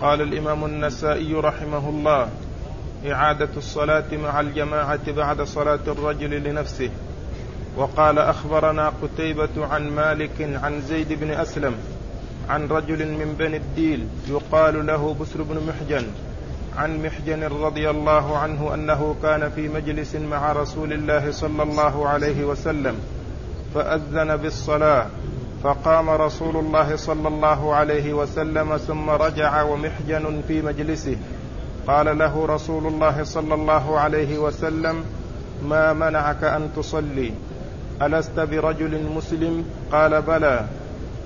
قال الإمام النسائي رحمه الله إعادة الصلاة مع الجماعة بعد صلاة الرجل لنفسه. وقال أخبرنا قتيبة عن مالك عن زيد بن أسلم عن رجل من بني الديل يقال له بسر بن محجن عن محجن رضي الله عنه أنه كان في مجلس مع رسول الله صلى الله عليه وسلم فأذن بالصلاة فقام رسول الله صلى الله عليه وسلم ثم رجع ومحجن في مجلسه. قال له رسول الله صلى الله عليه وسلم ما منعك أن تصلي؟ ألست برجل مسلم؟ قال بلى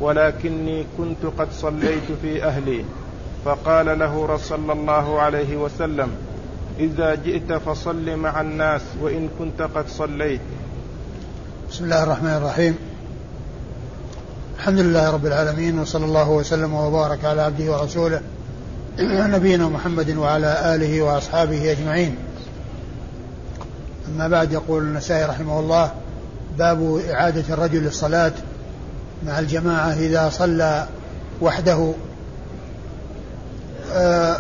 ولكني كنت قد صليت في أهلي. فقال له صلى الله عليه وسلم إذا جئت فصل مع الناس وإن كنت قد صليت. بسم الله الرحمن الرحيم. الحمد لله رب العالمين وصلى الله وسلم وبارك على عبده ورسوله نبينا محمد وعلى آله وأصحابه أجمعين. أما بعد يقول النسائي رحمه الله باب إعادة الرجل للصلاة مع الجماعة إذا صلى وحده. آه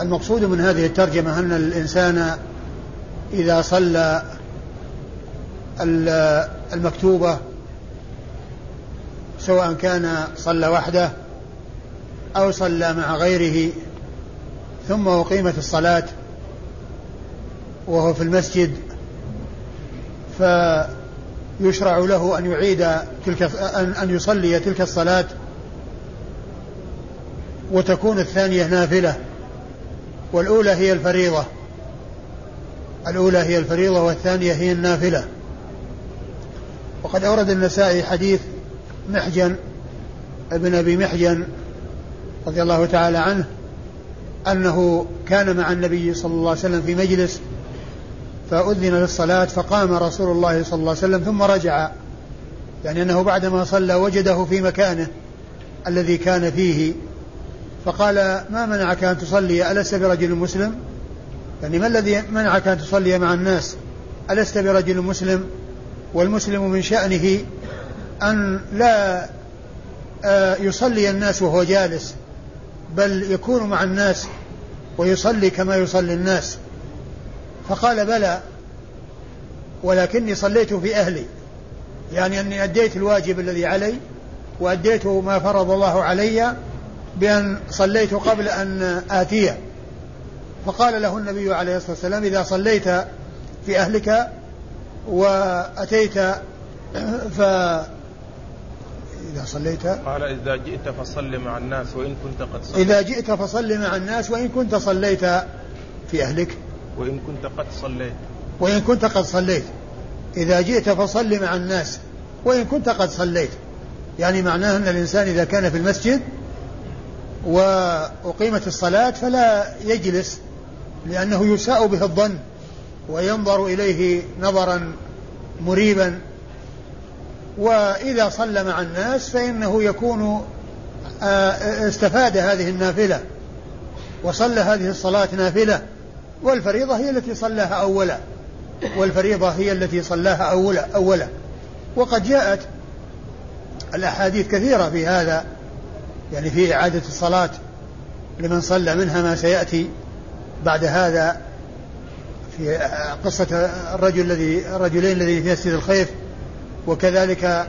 المقصود من هذه الترجمة أن الإنسان إذا صلى المكتوبة سواء كان صلى وحده أو صلى مع غيره ثم أقيمت الصلاة وهو في المسجد فيشرع له أن يعيد تلك أن أن يصلي تلك الصلاة وتكون الثانية نافلة. والأولى هي الفريضة. الأولى هي الفريضة والثانية هي النافلة. وقد أورد النسائي حديث محجن ابن أبي محجن رضي الله تعالى عنه أنه كان مع النبي صلى الله عليه وسلم في مجلس فأذن للصلاة فقام رسول الله صلى الله عليه وسلم ثم رجع. يعني أنه بعدما صلى وجده في مكانه الذي كان فيه. فقال ما منعك أن تصلي؟ ألست برجل مسلم؟ يعني ما الذي منعك أن تصلي مع الناس؟ ألست برجل مسلم والمسلم من شأنه أن لا آه، يصلي الناس وهو جالس بل يكون مع الناس ويصلي كما يصلي الناس. فقال بلى ولكني صليت في أهلي يعني أني أديت الواجب الذي علي وأديت ما فرض الله علي بأن صليت قبل أن آتيه فقال له النبي عليه الصلاة والسلام إذا صليت في أهلك وأتيت ف إذا صليت. قال إذا جئت فصل مع الناس وإن كنت قد صليت. إذا جئت فصل مع الناس وإن كنت صليت في أهلك. وإن كنت قد صليت. وإن كنت قد صليت. إذا جئت فصل مع الناس وإن كنت قد صليت. يعني معناه أن الإنسان إذا كان في المسجد وأقيمت الصلاة فلا يجلس لأنه يساء به الظن وينظر إليه نظرا مريبا. وإذا صلى مع الناس فإنه يكون آه، استفاد هذه النافلة وصلى هذه الصلاة نافلة. والفريضة هي التي صلاها أولا. والفريضة هي التي صلاها أولا أولا. وقد جاءت الأحاديث كثيرة في هذا يعني في إعادة الصلاة لمن صلى منها ما سيأتي بعد هذا في قصة الرجل الذي الرجلين الذي في مسجد الخيف. وكذلك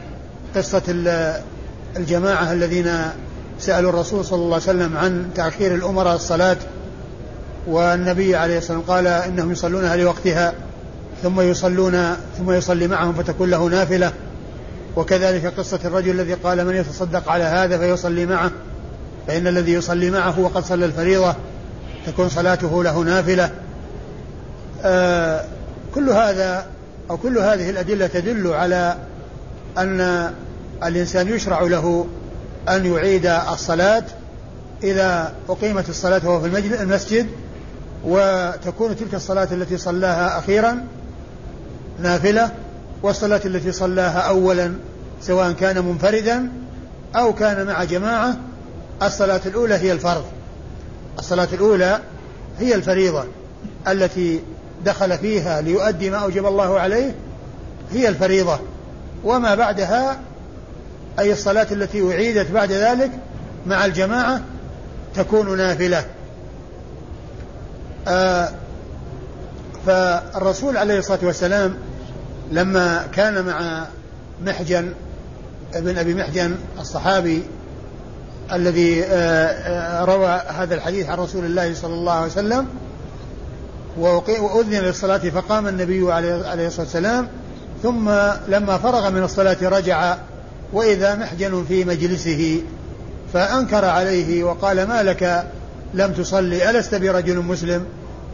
قصة الجماعة الذين سألوا الرسول صلى الله عليه وسلم عن تأخير الأمراء الصلاة والنبي عليه الصلاة والسلام قال إنهم يصلونها لوقتها ثم يصلون ثم يصلي معهم فتكون له نافلة. وكذلك قصة الرجل الذي قال من يتصدق على هذا فيصلي معه فإن الذي يصلي معه وقد صلى الفريضة تكون صلاته له نافلة. آه كل هذا أو كل هذه الأدلة تدل على أن الإنسان يشرع له أن يعيد الصلاة إذا أقيمت الصلاة وهو في المسجد وتكون تلك الصلاة التي صلاها أخيرا نافلة والصلاة التي صلاها أولا سواء كان منفردا أو كان مع جماعة الصلاة الأولى هي الفرض. الصلاة الأولى هي الفريضة التي دخل فيها ليؤدي ما أوجب الله عليه هي الفريضة. وما بعدها أي الصلاة التي أعيدت بعد ذلك مع الجماعة تكون نافلة. آه فالرسول عليه الصلاة والسلام لما كان مع محجن ابن أبي محجن الصحابي الذي آه، آه، روى هذا الحديث عن رسول الله صلى الله عليه وسلم وأذن للصلاة فقام النبي عليه الصلاة والسلام ثم لما فرغ من الصلاة رجع وإذا محجن في مجلسه فأنكر عليه وقال ما لك؟ لم تصلي ألست برجل مسلم؟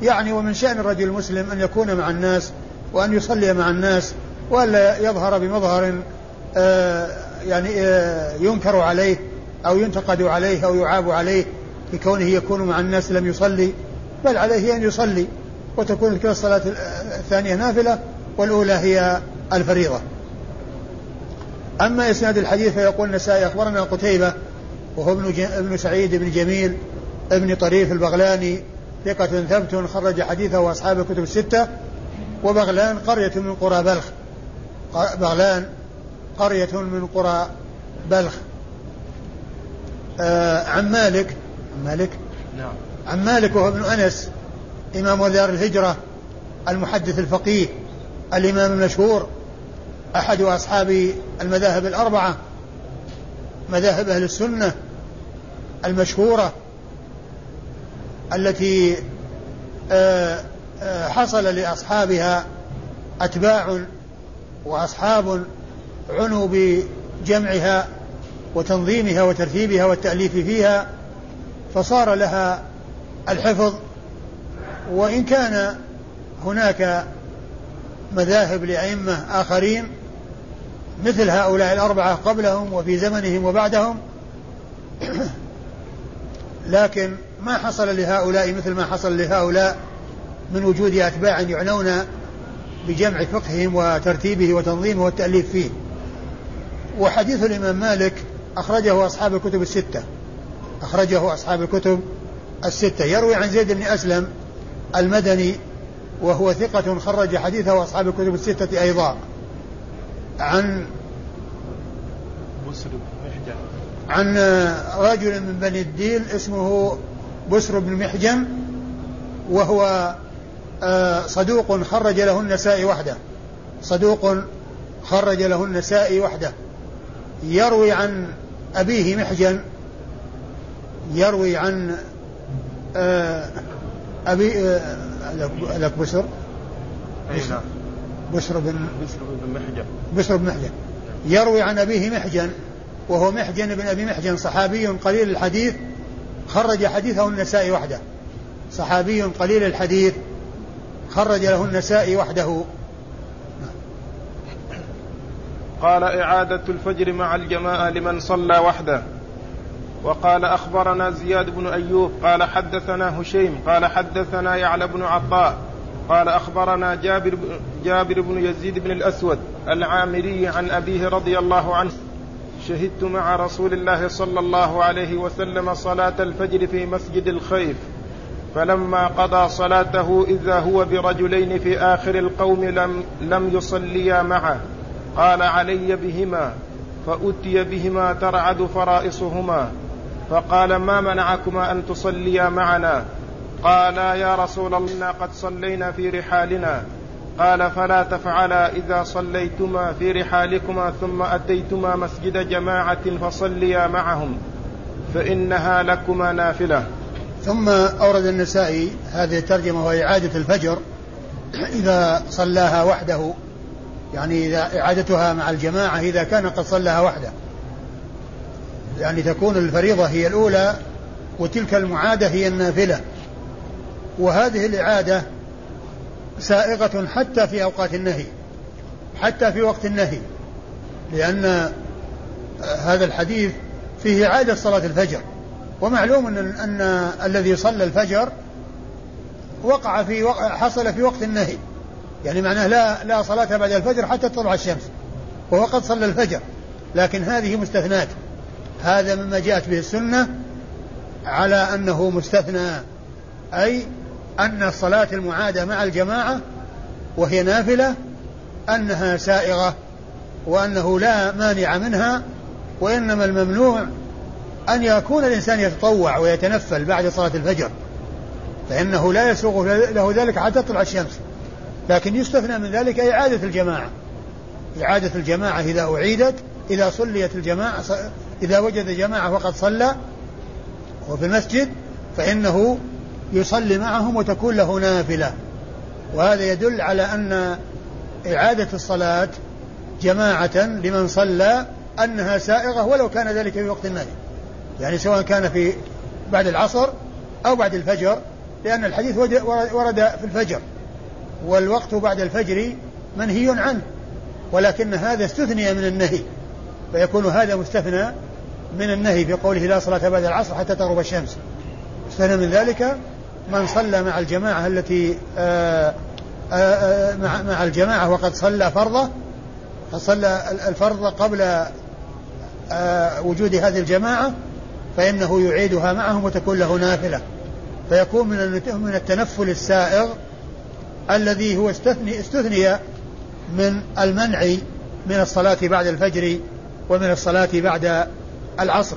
يعني ومن شأن الرجل المسلم أن يكون مع الناس وأن يصلي مع الناس وألا يظهر بمظهر آه يعني آه ينكر عليه أو ينتقد عليه أو يعاب عليه لكونه يكون مع الناس لم يصلي بل عليه أن يصلي. وتكون كلا الصلاة الثانية نافلة والأولى هي الفريضة. أما إسناد الحديث فيقول النسائي أخبرنا قتيبة وهو ابن, ابن سعيد بن جميل ابن طريف البغلاني ثقة ثبت خرج حديثه أصحاب الكتب الستة وبغلان قرية من قرى بلخ. بغلان قرية من قرى بلخ. آه عن مالك عن مالك؟ نعم. عن مالك وهو ابن أنس إمام دار الهجرة المحدث الفقيه الإمام المشهور أحد أصحاب المذاهب الأربعة مذاهب أهل السنة المشهورة التي آه، آه، حصل لأصحابها أتباع وأصحاب عنوا بجمعها وتنظيمها وترتيبها والتأليف فيها فصار لها الحفظ وإن كان هناك مذاهب لأئمة آخرين مثل هؤلاء الأربعة قبلهم وفي زمنهم وبعدهم لكن ما حصل لهؤلاء مثل ما حصل لهؤلاء من وجود أتباع يعنون بجمع فقههم وترتيبه وتنظيمه والتأليف فيه. وحديث الإمام مالك أخرجه أصحاب الكتب الستة. أخرجه أصحاب الكتب الستة. يروي عن زيد بن أسلم المدني وهو ثقة خرج حديثه أصحاب الكتب الستة أيضا. عن بسر عن رجل من بني الديل اسمه بسر بن محجن وهو آه، صدوق خرج له النسائي وحده. صدوق خرج له النسائي وحده. يروي عن أبيه محجن يروي عن آه، أبي آه، لك بشر؟ أي نعم. بشر بن بشر بن محجن بشر بن محجن يروي عن أبيه محجن وهو محجن بن أبي محجن صحابي قليل الحديث. خرج حديثه النسائي وحده. صحابي قليل الحديث. خرج له النسائي وحده. قال إعادة الفجر مع الجماعة لمن صلى وحده. وقال أخبرنا زياد بن أيوب قال حدثنا هشيم قال حدثنا يعلى بن عطاء قال أخبرنا جابر, جابر بن يزيد بن الأسود العامري عن أبيه رضي الله عنه. شهدت مع رسول الله صلى الله عليه وسلم صلاة الفجر في مسجد الخيف فلما قضى صلاته إذا هو برجلين في آخر القوم لم, لم يصليا معه. قال علي بهما فأتي بهما ترعد فرائصهما. فقال ما منعكما أن تصليا معنا؟ قالا يا رسول الله قد صلينا في رحالنا. قال فلا تفعلا إذا صليتما في رحالكما ثم أتيتما مسجد جماعة فصليا معهم فإنها لكما نافلة. ثم أورد النسائي هذه الترجمة وهي إعادة الفجر إذا صلاها وحده يعني إذا إعادتها مع الجماعة إذا كان قد صلاها وحده. يعني تكون الفريضة هي الأولى وتلك المعادة هي النافلة. وهذه الإعادة سائغة حتى في أوقات النهي حتى في وقت النهي لأن هذا الحديث فيه إعادة صلاة الفجر. ومعلوم أن, أن الذي صلى الفجر وقع في وقع حصل في وقت النهي. يعني معناه لا لا صلاة بعد الفجر حتى تطلع الشمس وهو قد صلى الفجر. لكن هذه مستثنات هذا مما جاءت به السنة على أنه مستثنى أي أن الصلاة المعادة مع الجماعة وهي نافلة أنها سائغة وأنه لا مانع منها وإنما الممنوع أن يكون الإنسان يتطوع ويتنفل بعد صلاة الفجر فإنه لا يسوغ له ذلك حتى تطلع الشمس. لكن يستثنى من ذلك إعادة الجماعة. إعادة الجماعة إذا أعيدت إذا صليت الجماعة إذا وجد جماعة وقد صلى وفي المسجد فإنه يصلي معهم وتكون له نافلة. وهذا يدل على أن إعادة الصلاة جماعة لمن صلى أنها سائغة ولو كان ذلك في وقت النهي يعني سواء كان في بعد العصر أو بعد الفجر لأن الحديث ورد في الفجر. والوقت بعد الفجر منهي عنه ولكن هذا استثني من النهي. فيكون هذا مستثنى من النهي في قوله لا صلاة بعد العصر حتى تغرب الشمس. استثنى من ذلك من صلى مع الجماعة التي آآ آه، آآ آه، آه، مع, مع الجماعة وقد صلى فرضه قد صلى الفرض قبل وجود هذه الجماعة فإنه يعيدها معهم وتكون له نافلة. فيكون من من التنفل السائغ الذي هو استثني استثني من المنع من الصلاة بعد الفجر ومن الصلاة بعد العصر.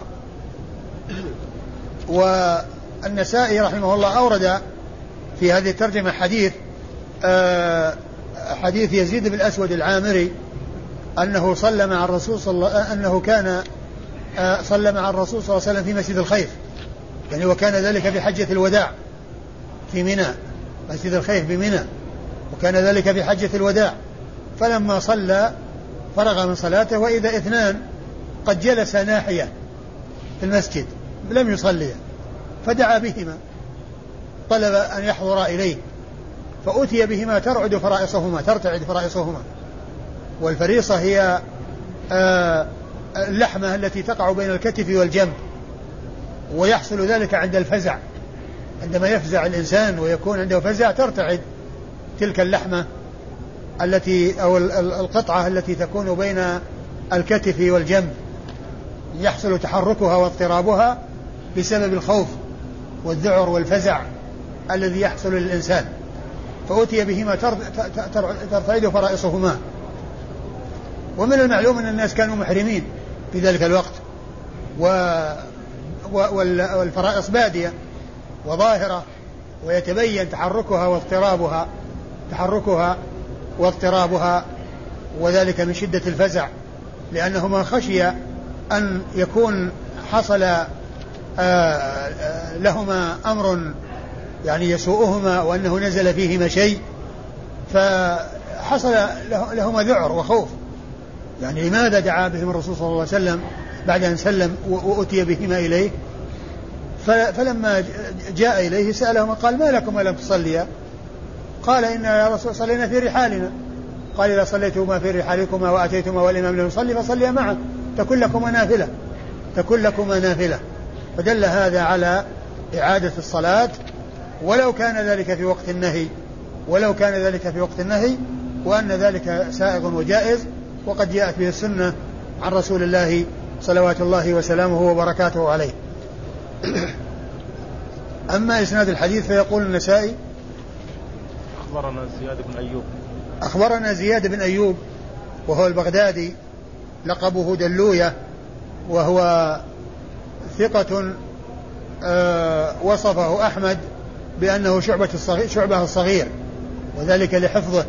والنسائي رحمه الله أورد في هذه الترجمة حديث آه، حديث يزيد بن الأسود العامري أنه صلى مع الرسول صلى الله أنه كان آه، صلى مع الرسول صلى الله عليه وسلم في مسجد الخيف. يعني وكان ذلك في حجة الوداع في منى. مسجد الخيف بمنى وكان ذلك في حجة الوداع. فلما صلى فرغ من صلاته وإذا اثنان قد جلس ناحية في المسجد لم يصليا فدعا بهما طلب أن يحضر إليه فأتي بهما ترعد فرائصهما ترتعد فرائصهما. والفريصة هي آه، اللحمة التي تقع بين الكتف والجنب ويحصل ذلك عند الفزع. عندما يفزع الإنسان ويكون عنده فزع ترتعد تلك اللحمة التي أو القطعة التي تكون بين الكتف والجنب يحصل تحركها واضطرابها بسبب الخوف والذعر والفزع الذي يحصل للإنسان. فأتي بهما ترتعد فرائصهما. ومن المعلوم أن الناس كانوا محرمين في ذلك الوقت. و والفرائص بادية وظاهرة ويتبين تحركها واضطرابها تحركها واضطرابها وذلك من شدة الفزع لأنه من خشي أن يكون حصل آه، آه، لهما أمر يعني يسوءهما وأنه نزل فيهما شيء فحصل لهما ذعر وخوف. يعني لماذا دعا بهم الرسول صلى الله عليه وسلم بعد أن سلم وأتي بهما إليه؟ فلما جاء إليه سألهما قال ما لكم لم تصليا؟ قال إن يا رسول صلينا في رحالنا. قال إذا صليتما في رحالكما وأتيتما والإمام لم يصلي فصليا معه. تكن لكما نافلة. تكن لكما نافلة. فدل هذا على إعادة الصلاة. ولو كان ذلك في وقت النهي ولو كان ذلك في وقت النهي وأن ذلك سائغ وجائز وقد جاءت به السنة عن رسول الله صلوات الله وسلامه وبركاته عليه. أما إسناد الحديث فيقول النسائي أخبرنا زياد بن أيوب. أخبرنا زياد بن أيوب وهو البغدادي لقبه دلوية وهو ثقة آه وصفه أحمد بأنه شعبة الصغير شعبة الصغير وذلك لحفظه.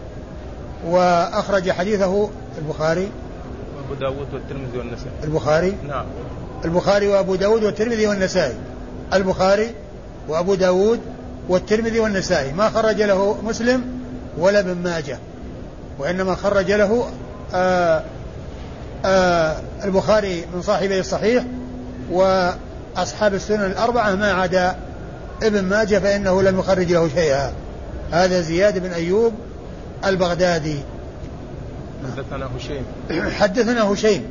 وأخرج حديثه البخاري. أبو داود والترمذي والنسائي. البخاري؟ نعم. البخاري وأبو داود والترمذي والنسائي. البخاري وأبو داود والترمذي والنسائي. ما خرج له مسلم ولا ابن ماجه. وإنما خرج له آآ آآ البخاري من صاحبي الصحيح وأصحاب السنن الأربعة ما عدا ابن ماجه فإنه لم يخرج له شيئا. هذا زياد بن أيوب البغدادي. حدثنا هشيم. حدثنا هشيم.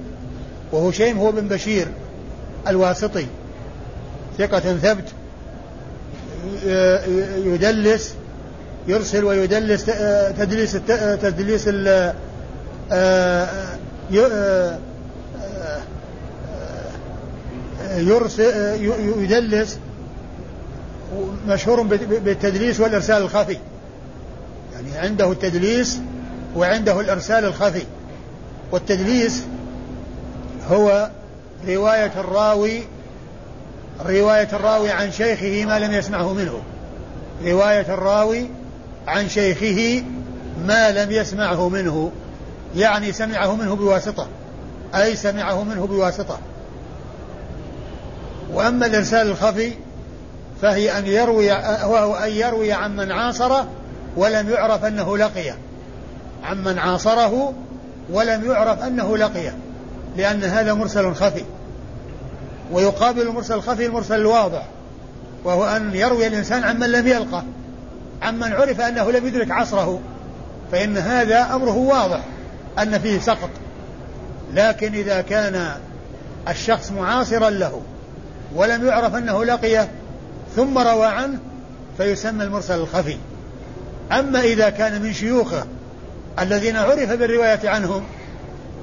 وهشيم هو بن بشير الواسطي. ثقة ثبت. يدلس يرسل ويدلس تدليس تدليس يرسل يدلس مشهور بالتدليس والإرسال الخفي. يعني عنده التدليس وعنده الإرسال الخفي. والتدليس هو رواية الراوي رواية الراوي عن شيخه ما لم يسمعه منه. رواية الراوي عن شيخه ما لم يسمعه منه. يعني سمعه منه بواسطة. أي سمعه منه بواسطة. وأما الإرسال الخفي فهي أن يروي وهو أن يروي عمن عاصره ولم يعرف أنه لقيه عمن عاصره ولم يعرف أنه لقيه لأن هذا مرسل خفي. ويقابل المرسل الخفي المرسل الواضح وهو أن يروي الإنسان عمن لم يلقه عمن عرف أنه لم يدرك عصره فإن هذا أمره واضح أن فيه سقط. لكن إذا كان الشخص معاصرا له ولم يعرف أنه لقيه ثم روى عنه فيسمى المرسل الخفي. أما إذا كان من شيوخه الذين عرف بالرواية عنهم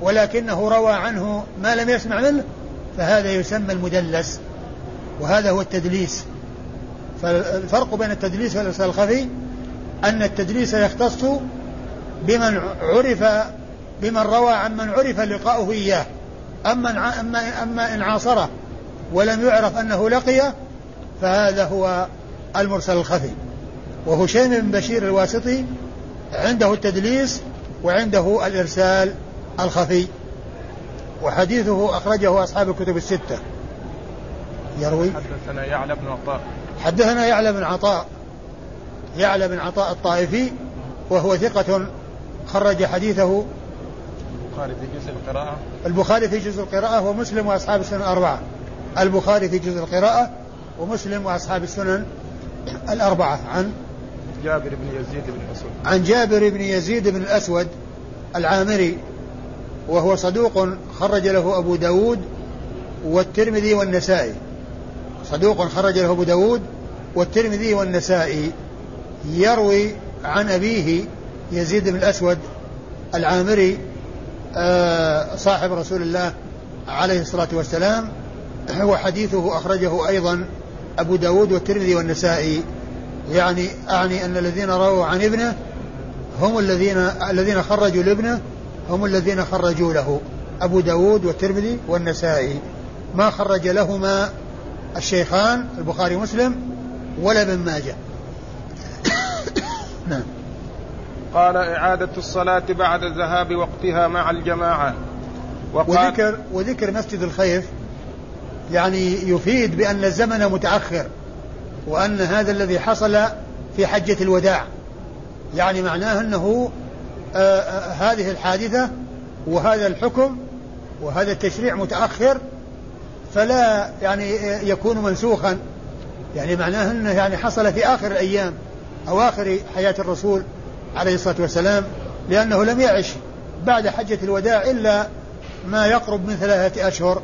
ولكنه روى عنه ما لم يسمع منه فهذا يسمى المدلس وهذا هو التدليس. فالفرق بين التدليس والإرسال الخفي أن التدليس يختص بمن عرف بمن روى عن من عرف لقاؤه إياه. أما أما أما إن عاصره ولم يعرف أنه لقيه فهذا هو المرسل الخفي. وهشيم بن بشير الواسطي عنده التدليس وعنده الإرسال الخفي. وحديثه أخرجه أصحاب الكتب الستة. يروي. حدثنا يعلى بن عطاء. حدثنا يعلى بن عطاء. يعلى بن عطاء الطائفي وهو ثقة خرج حديثه. البخاري في جزء القراءة. البخاري في جزء القراءة ومسلم وأصحاب السنن الأربعة. البخاري في جزء القراءة ومسلم وأصحاب السنن الأربعة. عن جابر بن يزيد بن الأسود. عن جابر بن يزيد بن الأسود العامري. وهو صدوق خرج له أبو داود والترمذي والنسائي. صدوق خرج له أبو داود والترمذي والنسائي. يروي عن أبيه يزيد بن الأسود العامري آه، صاحب رسول الله عليه الصلاة والسلام وحديثه أخرجه أيضا أبو داود والترمذي والنسائي. يعني أعني أن الذين رووا عن ابنه هم الذين الذين خرجوا لابنه هم الذين خرجوا له أبو داود والترمذي والنسائي. ما خرج لهما الشيخان البخاري ومسلم ولا ابن ماجه. نعم. قال إعادة الصلاة بعد ذهاب وقتها مع الجماعة. وقال وذكر وذكر مسجد الخيف يعني يفيد بأن الزمن متأخر وأن هذا الذي حصل في حجة الوداع. يعني معناه أنه هذه الحادثة وهذا الحكم وهذا التشريع متأخر فلا يعني يكون منسوخا. يعني معناه أنه يعني حصل في آخر الأيام أو آخر حياة الرسول عليه الصلاة والسلام لأنه لم يعش بعد حجة الوداع إلا ما يقرب من ثلاثة أشهر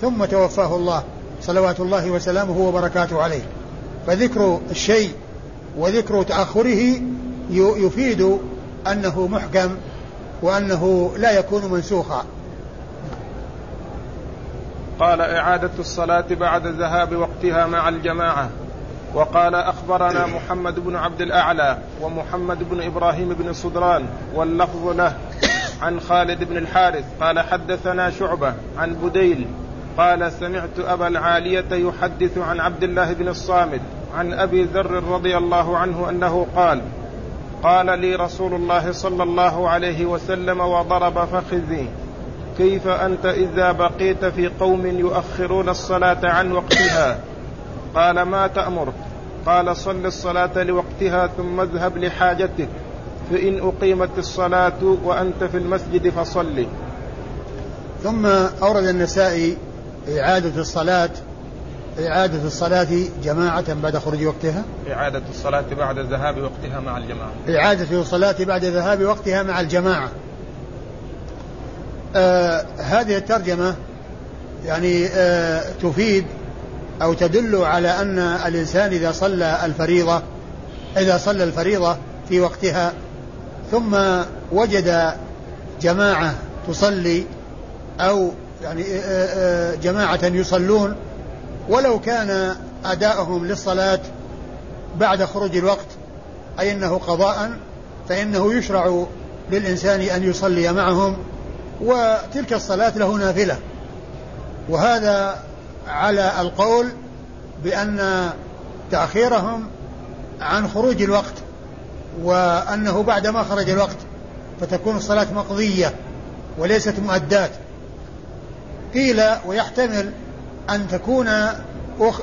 ثم توفاه الله. صلوات الله وسلامه وبركاته عليه. فذكر الشيء وذكر تأخره يفيد أنه محكم وأنه لا يكون منسوخا. قال إعادة الصلاة بعد ذهاب وقتها مع الجماعة. وقال أخبرنا محمد بن عبد الأعلى ومحمد بن إبراهيم بن صدران واللفظ له عن خالد بن الحارث. قال حدثنا شعبة عن بديل. قال سمعت أبا العالية يحدث عن عبد الله بن الصامت عن أبي ذر رضي الله عنه أنه قال قال لي رسول الله صلى الله عليه وسلم وضرب فخذي. كيف أنت إذا بقيت في قوم يؤخرون الصلاة عن وقتها؟ قال ما تأمر. قال صل الصلاة لوقتها ثم اذهب لحاجتك فإن أقيمت الصلاة وأنت في المسجد فصل ثم أورد النسائي إعادة الصلاة إعادة الصلاة جماعة بعد خروج وقتها؟ إعادة الصلاة بعد ذهاب وقتها مع الجماعة. إعادة الصلاة بعد ذهاب وقتها مع الجماعة. آه هذه الترجمة يعني آه تفيد أو تدل على أن الإنسان إذا صلى الفريضة إذا صلى الفريضة في وقتها ثم وجد جماعة تصلي أو يعني آه، آه، جماعة يصلون ولو كان أداؤهم للصلاة بعد خروج الوقت أي أنه قضاء فإنه يشرع للإنسان أن يصلي معهم وتلك الصلاة له نافلة. وهذا على القول بأن تأخيرهم عن خروج الوقت وأنه بعدما خرج الوقت فتكون الصلاة مقضية وليست مؤدات قيل ويحتمل أن تكون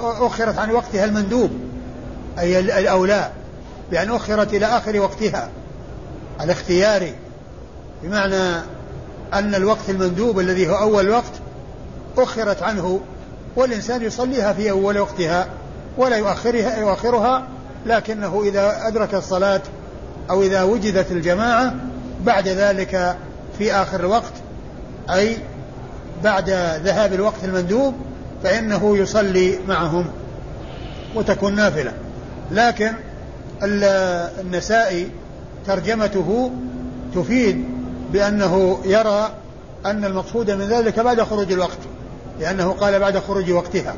أخرت عن وقتها المندوب أي الأولى بأن أخرت إلى آخر وقتها الاختياري. بمعنى أن الوقت المندوب الذي هو أول وقت أخرت عنه والإنسان يصليها في أول وقتها ولا يؤخرها يؤخرها لكنه إذا أدرك الصلاة أو إذا وجدت الجماعة بعد ذلك في آخر الوقت أي بعد ذهاب الوقت المندوب فإنه يصلي معهم وتكون نافلة. لكن النسائي ترجمته تفيد بأنه يرى أن المقصود من ذلك بعد خروج الوقت لأنه قال بعد خروج وقتها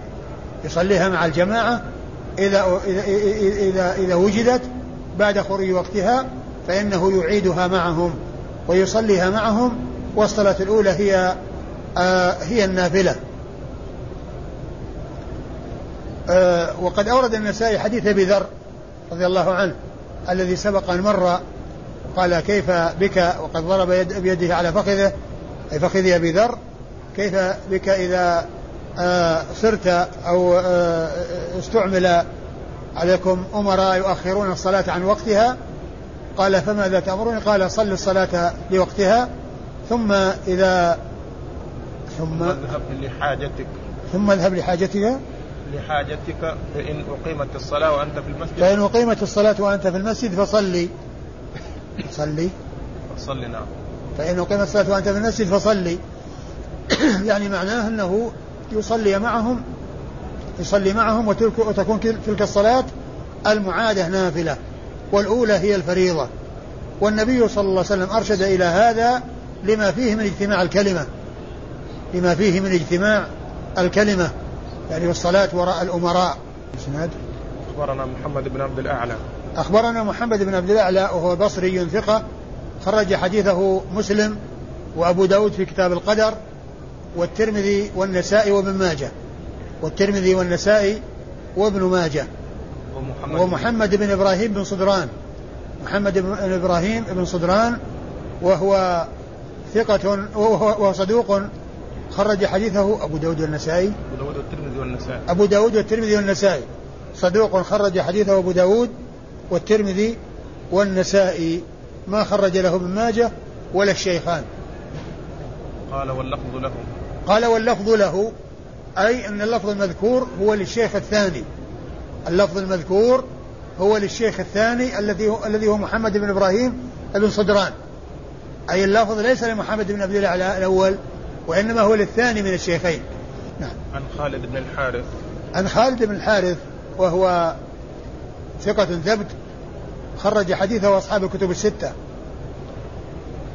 يصليها مع الجماعة إذا إذا إذا, إذا وجدت بعد خروج وقتها فإنه يعيدها معهم ويصليها معهم والصلاة الأولى هي آه هي النافلة. آه وقد أورد النسائي حديث أبي ذر رضي الله عنه الذي سبق أن مر قال كيف بك؟ وقد ضرب يد بيده على فخذه أي فخذ أبي ذر. كيف بك إذا آه صرت أو آه استعمل عليكم أمراء يؤخرون الصلاة عن وقتها؟ قال فماذا تأمرون قال صل الصلاة لوقتها ثم إذا ثم اذهب لحاجتك. ثم اذهب لحاجتك؟ لحاجتك فإن أقيمت الصلاة وأنت في المسجد. فإن أقيمت الصلاة وأنت في المسجد فصلي. صلي. صلي نعم. فإن أقيمت الصلاة وأنت في المسجد فصلي. يعني معناه أنه يصلي معهم يصلي معهم وتكون تلك الصلاة المعادة نافلة والأولى هي الفريضة. والنبي صلى الله عليه وسلم أرشد إلى هذا لما فيه من اجتماع الكلمة. لما فيه من اجتماع الكلمة. يعني والصلاة وراء الأمراء. إسناد؟ أخبرنا محمد بن عبد الأعلى. أخبرنا محمد بن عبد الأعلى وهو بصري ثقة خرج حديثه مسلم وأبو داود في كتاب القدر والترمذي والنسائي وابن ماجه. والترمذي والنسائي وابن ماجه. ومحمد, ومحمد بن إبراهيم بن صدران. محمد بن إبراهيم بن صدران وهو ثقة وهو صدوق خرج حديثه أبو داود والنسائي. أبو داود والترمذي والنسائي. أبو داود والترمذي والنسائي. صدوق خرج حديثه أبو داود والترمذي والنسائي. ما خرج له ابن ماجه ولا الشيخان. قال واللفظ له. قال واللفظ له أي أن اللفظ المذكور هو للشيخ الثاني. اللفظ المذكور هو للشيخ الثاني الذي هو الذي هو محمد بن إبراهيم بن صدران أي اللفظ ليس لمحمد بن عبد الاعلى الأول وإنما هو للثاني من الشيخين. نعم. عن خالد بن الحارث. عن خالد بن الحارث وهو ثقة ثبت خرج حديثه أصحاب الكتب الستة.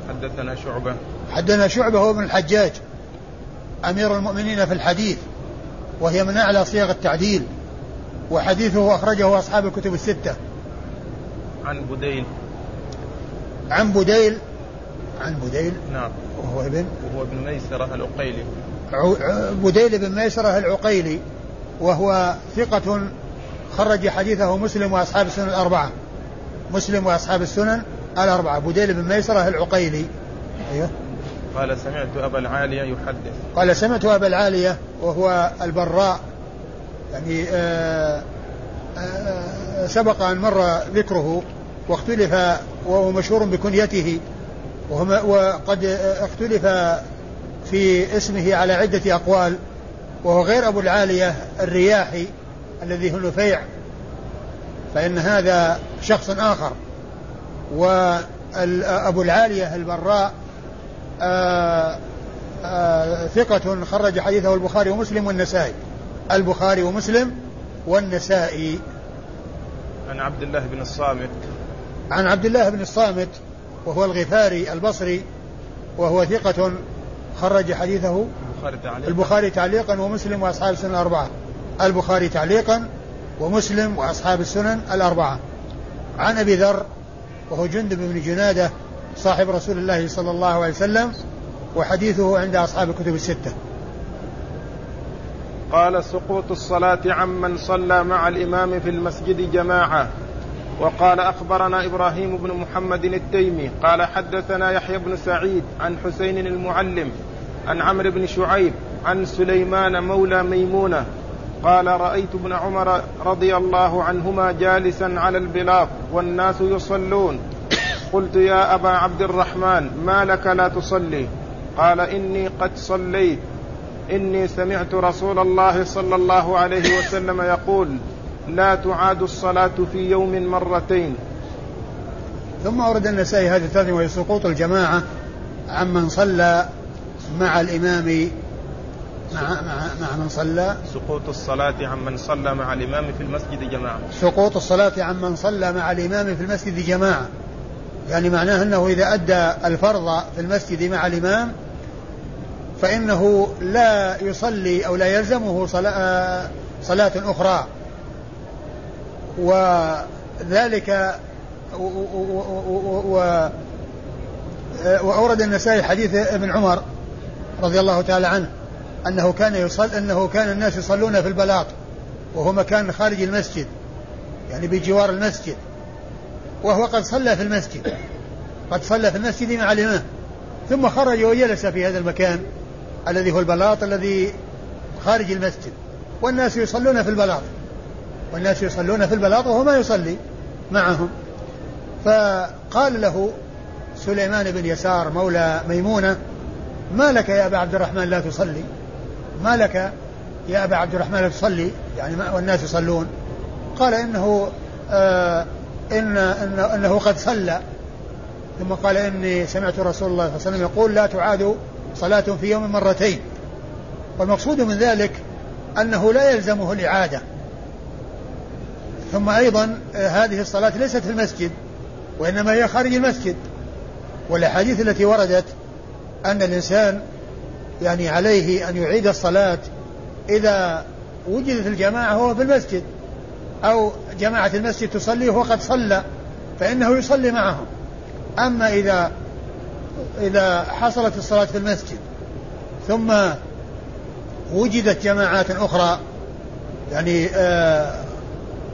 حدثنا شعبة. حدثنا شعبة هو ابن الحجاج أمير المؤمنين في الحديث وهي من أعلى صيغ التعديل وحديثه أخرجه أصحاب الكتب الستة. عن بديل. عن بديل عن بديل نعم. وهو ابن وهو ابن ميسرة العقيلي. بديل بن ميسرة العقيلي وهو ثقة خرج حديثه مسلم وأصحاب السنن الأربعة. مسلم وأصحاب السنن الأربعة. بديل بن ميسرة العقيلي. أيوه. قال سمعت أبا العالية يحدث. قال سمعت أبا العالية وهو البراء. يعني آآ آآ سبق أن مر ذكره واختلف وهو مشهور بكنيته. وقد اختلف في اسمه على عدة أقوال وهو غير أبو العالية الرياحي الذي هو نفيع فإن هذا شخص آخر. وأبو العالية البراء آآ آآ ثقة خرج حديثه البخاري ومسلم والنسائي. البخاري ومسلم والنسائي. عن عبد الله بن الصامت. عن عبد الله بن الصامت. وهو الغفاري البصري وهو ثقة خرج حديثه البخاري تعليقا. البخاري تعليقا ومسلم وأصحاب السنن الأربعة. البخاري تعليقا ومسلم وأصحاب السنن الأربعة. عن أبي ذر وهو جندب بن جنادة صاحب رسول الله صلى الله عليه وسلم وحديثه عند أصحاب الكتب الستة. قال سقوط الصلاة عمن صلى مع الإمام في المسجد جماعة. وقال أخبرنا إبراهيم بن محمد التيمي قال حدثنا يحيى بن سعيد عن حسين المعلم عن عمرو بن شعيب عن سليمان مولى ميمونة قال رأيت ابن عمر رضي الله عنهما جالسا على البلاط والناس يصلون. قلت يا أبا عبد الرحمن ما لك لا تصلي؟ قال إني قد صليت. إني سمعت رسول الله صلى الله عليه وسلم يقول لا تعاد الصلاة في يوم مرتين. ثم أورد النسائي هذه الثانية وهي سقوط الجماعة عمن صلى مع الإمام مع مع مع من صلى. سقوط الصلاة عمن صلى مع الإمام في المسجد جماعة. سقوط الصلاة عمن صلى مع الإمام في المسجد جماعة. يعني معناه أنه إذا أدى الفرض في المسجد مع الإمام فإنه لا يصلي أو لا يلزمه صلاة, صلاة أخرى. وذلك و, وأورد النسائي حديث ابن عمر رضي الله تعالى عنه أنه كان يصل أنه كان الناس يصلون في البلاط وهو مكان خارج المسجد يعني بجوار المسجد وهو قد صلى في المسجد قد صلى في المسجد مع الإمام ثم خرج وجلس في هذا المكان الذي هو البلاط الذي خارج المسجد والناس يصلون في البلاط. والناس يصلون في البلاط وهو ما يصلي معهم. فقال له سليمان بن يسار مولى ميمونة ما لك يا أبا عبد الرحمن لا تصلي؟ ما لك يا أبا عبد الرحمن لا تصلي؟ يعني ما والناس يصلون. قال إنه آه إن إنه, إنه قد صلى. ثم قال إني سمعت رسول الله صلى الله عليه وسلم يقول لا تعاد صلاة في يوم مرتين. والمقصود من ذلك أنه لا يلزمه الإعادة. ثم أيضا آه، هذه الصلاة ليست في المسجد وإنما هي خارج المسجد. والأحاديث التي وردت أن الإنسان يعني عليه أن يعيد الصلاة إذا وجدت الجماعة هو في المسجد أو جماعة المسجد تصلي وهو قد صلى فإنه يصلي معهم. أما إذا إذا حصلت الصلاة في المسجد ثم وجدت جماعات أخرى يعني آه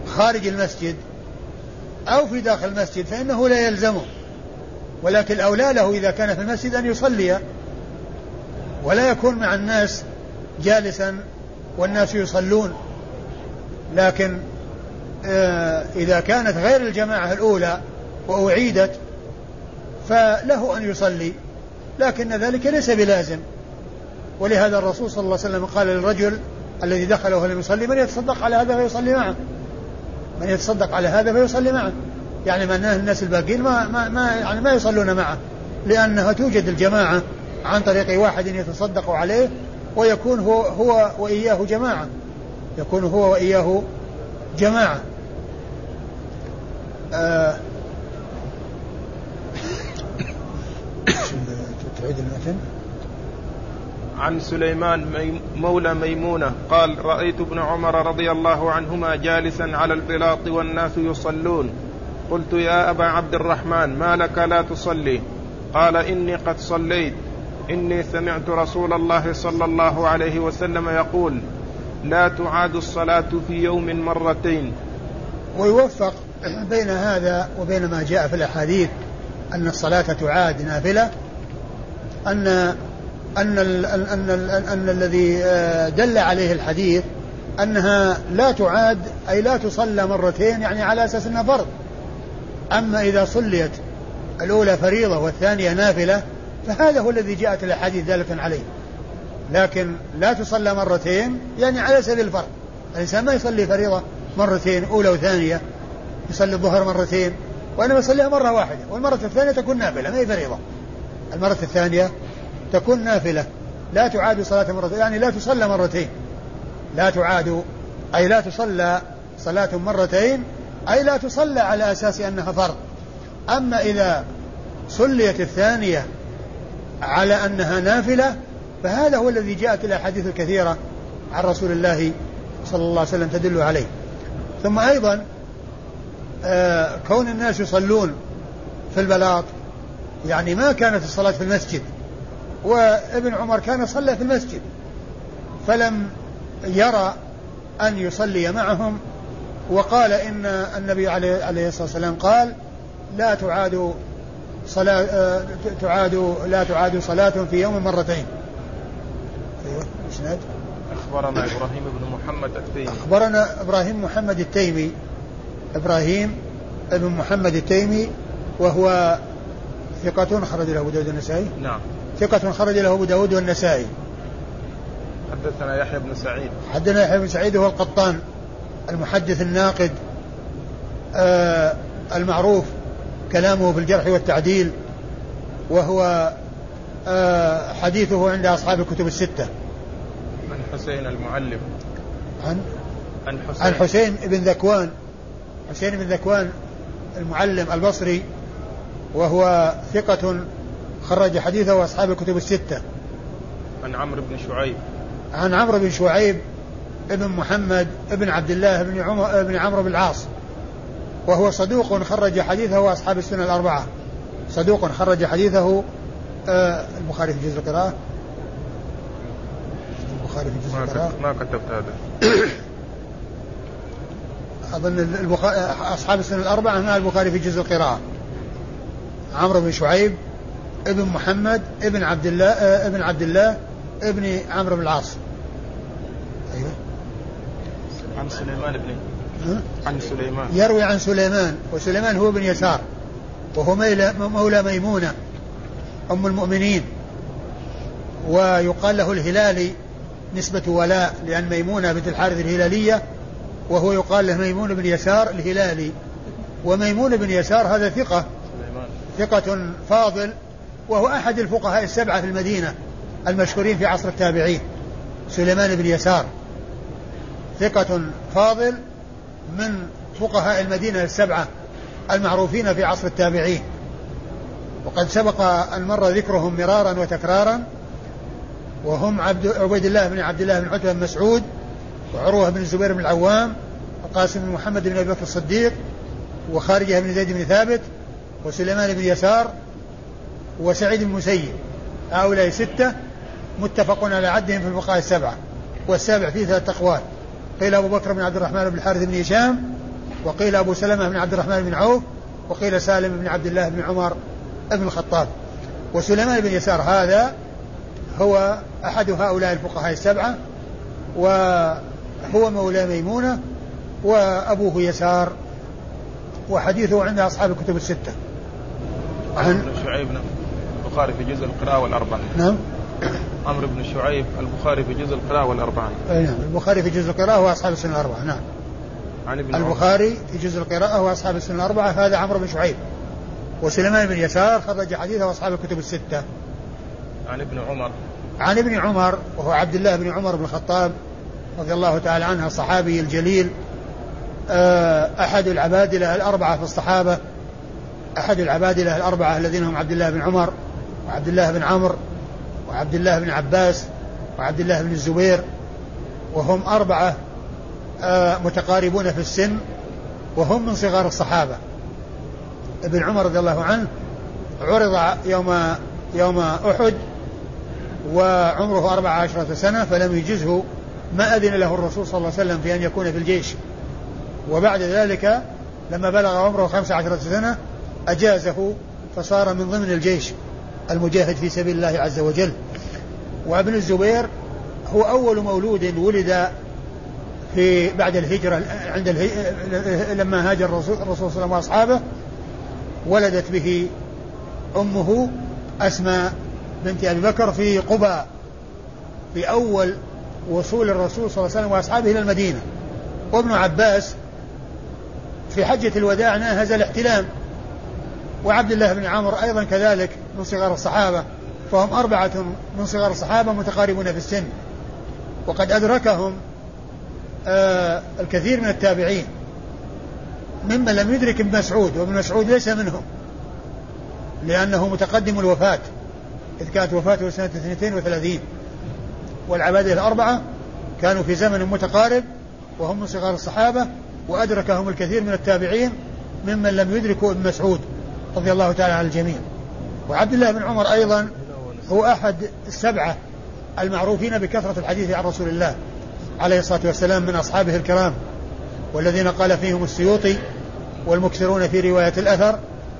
خارج المسجد أو في داخل المسجد فإنه لا يلزمه. ولكن الأولى له إذا كان في المسجد أن يصلي ولا يكون مع الناس جالسا والناس يصلون. لكن آه، إذا كانت غير الجماعة الأولى وأعيدت فله أن يصلي. لكن ذلك ليس بلازم. ولهذا الرسول صلى الله عليه وسلم قال للرجل الذي دخل ولم يصلي من يتصدق على هذا فيصلي معه. من يتصدق على هذا فيصلي معه. يعني معناه الناس الباقين ما ما ما يعني ما يصلون معه. لأنها توجد الجماعة عن طريق واحد يتصدق عليه ويكون هو هو وإياه جماعة. يكون هو وإياه جماعة. آه. تعيد المتن. عن سليمان مولى ميمونة قال رأيت ابن عمر رضي الله عنهما جالسا على البلاط والناس يصلون. قلت يا أبا عبد الرحمن ما لك لا تصلي؟ قال إني قد صليت. إني سمعت رسول الله صلى الله عليه وسلم يقول لا تعاد الصلاة في يوم مرتين. ويوفق بين هذا وبين ما جاء في الأحاديث أن الصلاة تعاد نافلة أن أن ال أن ال أن الذي آه، دل عليه الحديث أنها لا تعاد أي لا تصلى مرتين يعني على أساس أنها فرض. أما إذا صليت الأولى فريضة والثانية نافلة فهذا هو الذي جاءت الأحاديث دالة عليه. لكن لا تصلى مرتين يعني على سبيل الفرض. الإنسان ما يصلي فريضة مرتين أولى وثانية. يصلي الظهر مرتين وإنما يصليها مرة واحدة والمرة الثانية تكون نافلة ما هي فريضة. المرة الثانية تكون نافلة. لا تعاد صلاة مرتين يعني لا تصلى مرتين. لا تعاد أي لا تصلى صلاة مرتين أي لا تصلى على أساس أنها فرض. أما إذا صليت الثانية على أنها نافلة فهذا هو الذي جاءت الأحاديث الكثيرة عن رسول الله صلى الله عليه وسلم تدل عليه. ثم أيضا آه كون الناس يصلون في البلاط يعني ما كانت الصلاة في المسجد. وابن عمر كان صلى في المسجد فلم يرى أن يصلي معهم وقال إن النبي عليه الصلاة والسلام قال لا تعاد صلاة آه، تعاد لا تعاد صلاة في يوم مرتين. أيوه إسناد أخبرنا إبراهيم بن محمد التيمي. أخبرنا إبراهيم محمد التيمي. إبراهيم بن محمد التيمي وهو ثقة خرج له أبو داود والنسائي نعم. ثقة خرج له أبو داود والنسائي. حدثنا يحيى بن سعيد. حدثنا يحيى بن سعيد هو القطان المحدث الناقد آه المعروف كلامه في الجرح والتعديل وهو آه حديثه عند أصحاب الكتب الستة. عن حسين المعلم. عن؟ عن حسين, عن حسين بن ذكوان. حسين بن ذكوان المعلم البصري وهو ثقة خرج حديثه أصحاب الكتب الستة. عن عمرو بن شعيب. عن عمرو بن شعيب ابن محمد ابن عبد الله بن عمر بن عمرو بن العاص. وهو صدوق خرج حديثه أصحاب السنة الأربعة. صدوق خرج حديثه آه البخاري في جزء القراءة. البخاري في جزء القراءة. ما كتبت هذا. أظن البخاري أصحاب السنة الأربعة مع البخاري في جزء القراءة. عمرو بن شعيب ابن محمد ابن عبد الله آه، ابن عبد الله ابن عمرو بن العاص. أيوه. عن سليمان بن عن سليمان. يروي عن سليمان وسليمان هو بن يسار وهو مولى ميمونة أم المؤمنين. ويقال له الهلالي نسبة ولاء لأن ميمونة بنت الحارث الهلالية وهو يقال له ميمون بن يسار الهلالي. وميمون بن يسار هذا ثقة. ثقة فاضل وهو أحد الفقهاء السبعة في المدينة المشهورين في عصر التابعين سليمان بن يسار. ثقة فاضل من فقهاء المدينة السبعة المعروفين في عصر التابعين. وقد سبق أن مر ذكرهم مرارا وتكرارا وهم عبد عبيد الله بن عبد الله بن عتبة بن مسعود وعروة بن الزبير بن العوام وقاسم بن محمد بن أبي بكر الصديق وخارجة بن زيد بن ثابت وسليمان بن يسار وسعيد بن المسيب هؤلاء ستة متفق على عدهم في الفقهاء السبعة والسابع فيه ثلاث أقوال. قيل أبو بكر بن عبد الرحمن بن الحارث بن هشام وقيل أبو سلمة بن عبد الرحمن بن عوف وقيل سالم بن عبد الله بن عمر بن الخطاب. وسليمان بن يسار هذا هو أحد هؤلاء الفقهاء السبعة وهو مولى ميمونة وأبوه يسار وحديثه عند أصحاب الكتب الستة. عن شعيب نعم البخاري في جزء القراءة والأربعة نعم. عمرو بن شعيب البخاري في جزء القراءة والأربعة أي نعم. البخاري في جزء القراءة وأصحاب السنة الأربعة. نعم. عن ابن البخاري في جزء القراءة وأصحاب السنة الأربعة. هذا عمرو بن شعيب. وسليمان بن يسار خرج حديثه وأصحاب الكتب الستة. عن ابن عمر. عن ابن عمر وهو عبد الله بن عمر بن الخطاب رضي الله تعالى عنه الصحابي الجليل. آه، أحد العبادلة الأربعة في الصحابة. أحد العبادلة الأربعة الذين هم عبد الله بن عمر. وعبد الله بن عمرو وعبد الله بن عباس وعبد الله بن الزبير وهم أربعة آه، متقاربون في السن وهم من صغار الصحابة. ابن عمر رضي الله عنه عرض يوم يوم أحد وعمره أربع عشرة سنة فلم يجزه ما أذن له الرسول صلى الله عليه وسلم في أن يكون في الجيش. وبعد ذلك لما بلغ عمره خمس عشرة سنة أجازه فصار من ضمن الجيش. المجاهد في سبيل الله عز وجل. وابن الزبير هو أول مولود ولد في بعد الهجرة عند الهي... لما هاجر الرسول, صلى الله عليه وسلم وأصحابه ولدت به أمه أسماء بنت أبي بكر في قباء في أول وصول الرسول صلى الله عليه وسلم وأصحابه إلى المدينة. وابن عباس في حجة الوداع ناهز الاحتلام. وعبد الله بن عمرو أيضا كذلك. من صغار الصحابة فهم أربعة من صغار الصحابة متقاربون في السن. وقد أدركهم آه الكثير من التابعين. ممن لم يدرك ابن مسعود وابن مسعود ليس منهم. لأنه متقدم الوفاة. إذ كانت وفاته سنة 32 والعبادة الأربعة كانوا في زمن متقارب وهم من صغار الصحابة وأدركهم الكثير من التابعين ممن لم يدركوا ابن مسعود رضي الله تعالى عن الجميع. وعبد الله بن عمر أيضا هو أحد السبعة المعروفين بكثرة الحديث عن رسول الله عليه الصلاة والسلام من أصحابه الكرام والذين قال فيهم السيوطي والمكثرون في رواية الأثر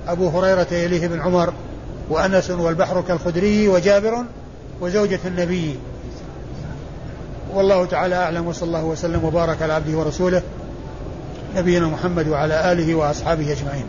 أبو هريرة يليه بن عمر وأنس والبحر كالخدري وجابر وزوجة النبي. والله تعالى أعلم وصلى الله وسلم وبارك على عبده ورسوله نبينا محمد وعلى آله وأصحابه أجمعين.